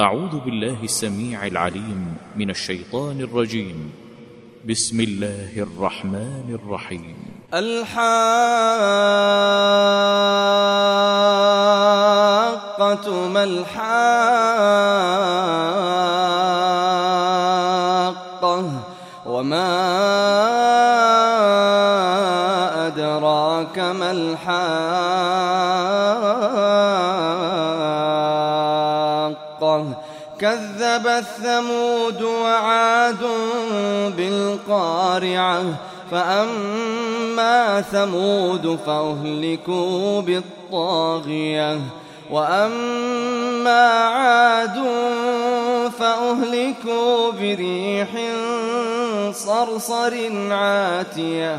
أعوذ بالله السميع العليم من الشيطان الرجيم. بسم الله الرحمن الرحيم. الحاقة ما الحاقة وما أدراك ما الحاقة كذب الثمود وعاد بالقارعة فأما ثمود فأهلكوا بالطاغية وأما عاد فأهلكوا بريح صرصر عاتية.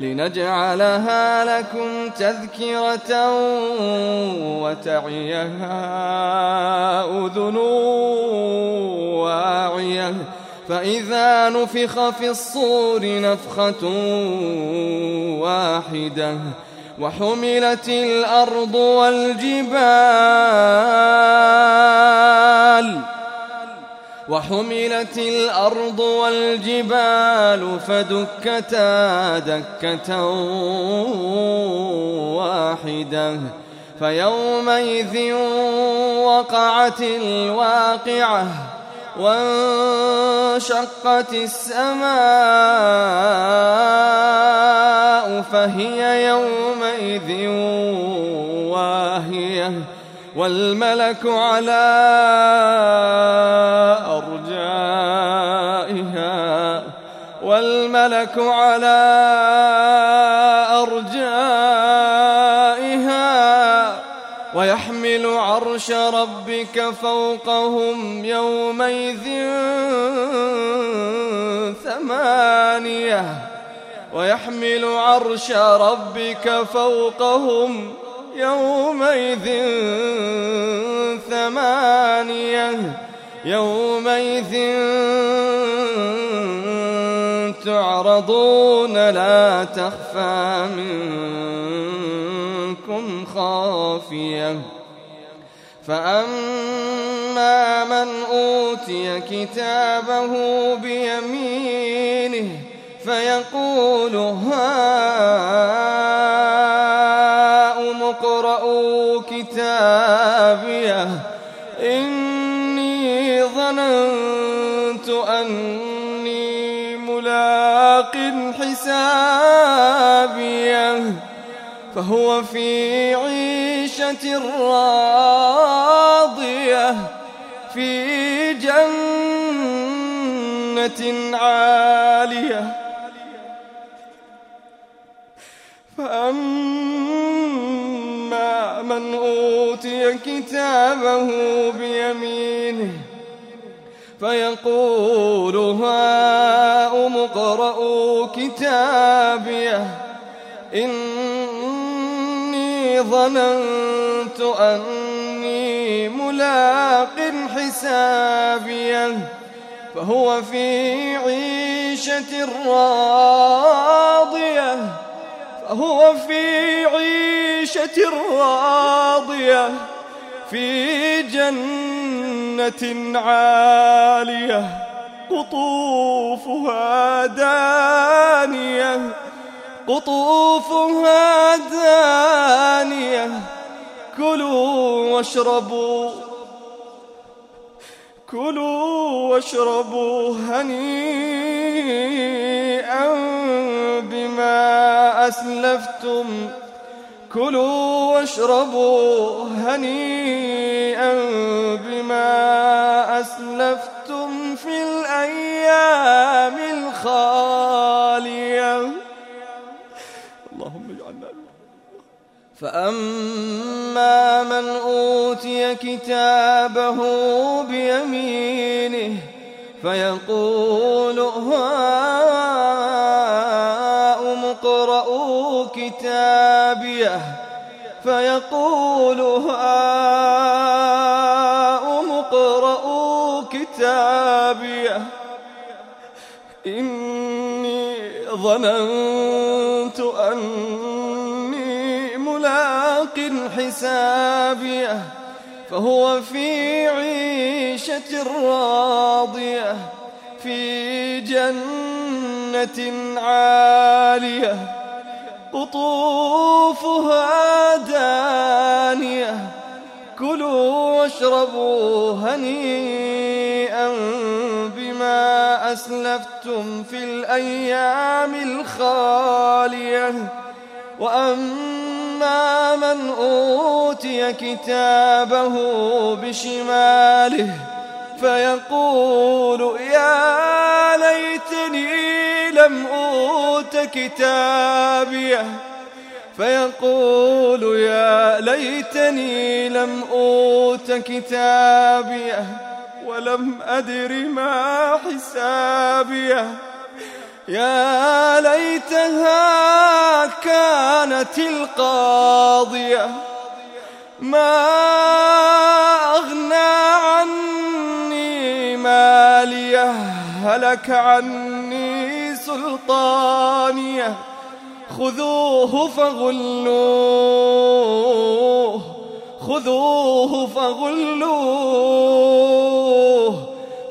لنجعلها لكم تذكرة وتعيها أذن واعية. فإذا نفخ في الصور نفخة واحدة وحملت الأرض والجبال وحملت الأرض والجبال فدكتا دكة واحدة. فيومئذ وقعت الواقعة وانشقت السماء فهي يومئذ واهية. والملك على أرجائها والملك على أرجائها. ويحمل عرش ربك فوقهم يومئذ ثمانية. ويحمل عرش ربك فوقهم يومئذ ثمانية يومئذ تعرضون لا تخفى منكم خافية. فأما من أوتي كتابه بيمينه فيقول هاؤم كتابيه إني ظننت أني ملاق حسابية. فهو في عيشة راضية. في جنة عالية. كتابه بيمينه فيقول هاؤم اقرءوا كتابيه إني ظننت أني ملاق حسابيه فهو في عيشة راضية فهو في عيشة راضية في جنة عالية قطوفها دانية قطوفها دانية. كلوا واشربوا كلوا واشربوا هنيئا بما أسلفتم. كلوا واشربوا هنيئا بما أسلفتم في الأيام الخالية. اللهم اجعلنا فأما من أوتي كتابه بيمينه فيقول هاؤم فيقول هاؤم اقرءوا كتابيه إني ظننت أني ملاق حسابيه فهو في عيشة راضية في جنة عالية. قطوفها كلوا واشربوا هنيئا بما أسلفتم في الأيام الخالية. وأما من أوتي كتابه بشماله فيقول يا ليتني لم أوت كتابيه. فيقول يا ليتني لم أوت كتابيه ولم أدر ما حسابيه. يا ليتها كانت القاضية. ما أغنى عني ماليه هلك عني سلطانيه. خذوه فغلوه خذوه فغلوه.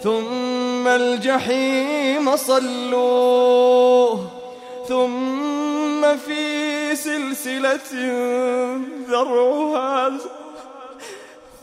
ثم الجحيم صلوه ثم في سلسلة ذرعها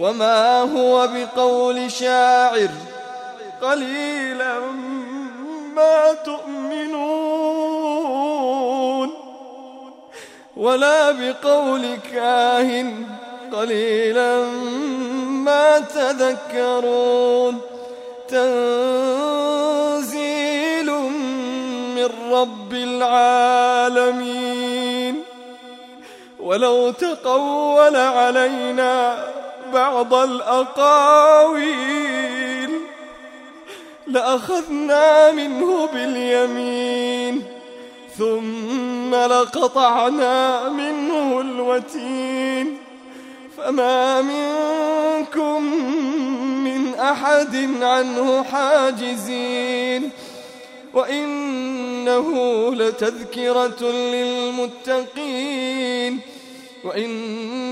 وما هو بقول شاعر. قليلا ما تؤمنون. ولا بقول كاهن. قليلا ما تذكرون. تنزيل من رب العالمين. ولو تقول علينا بعض الأقاويل لأخذنا منه باليمين ثم لقطعنا منه الوتين. فما منكم من أحد عنه حاجزين. وإنه لتذكرة للمتقين.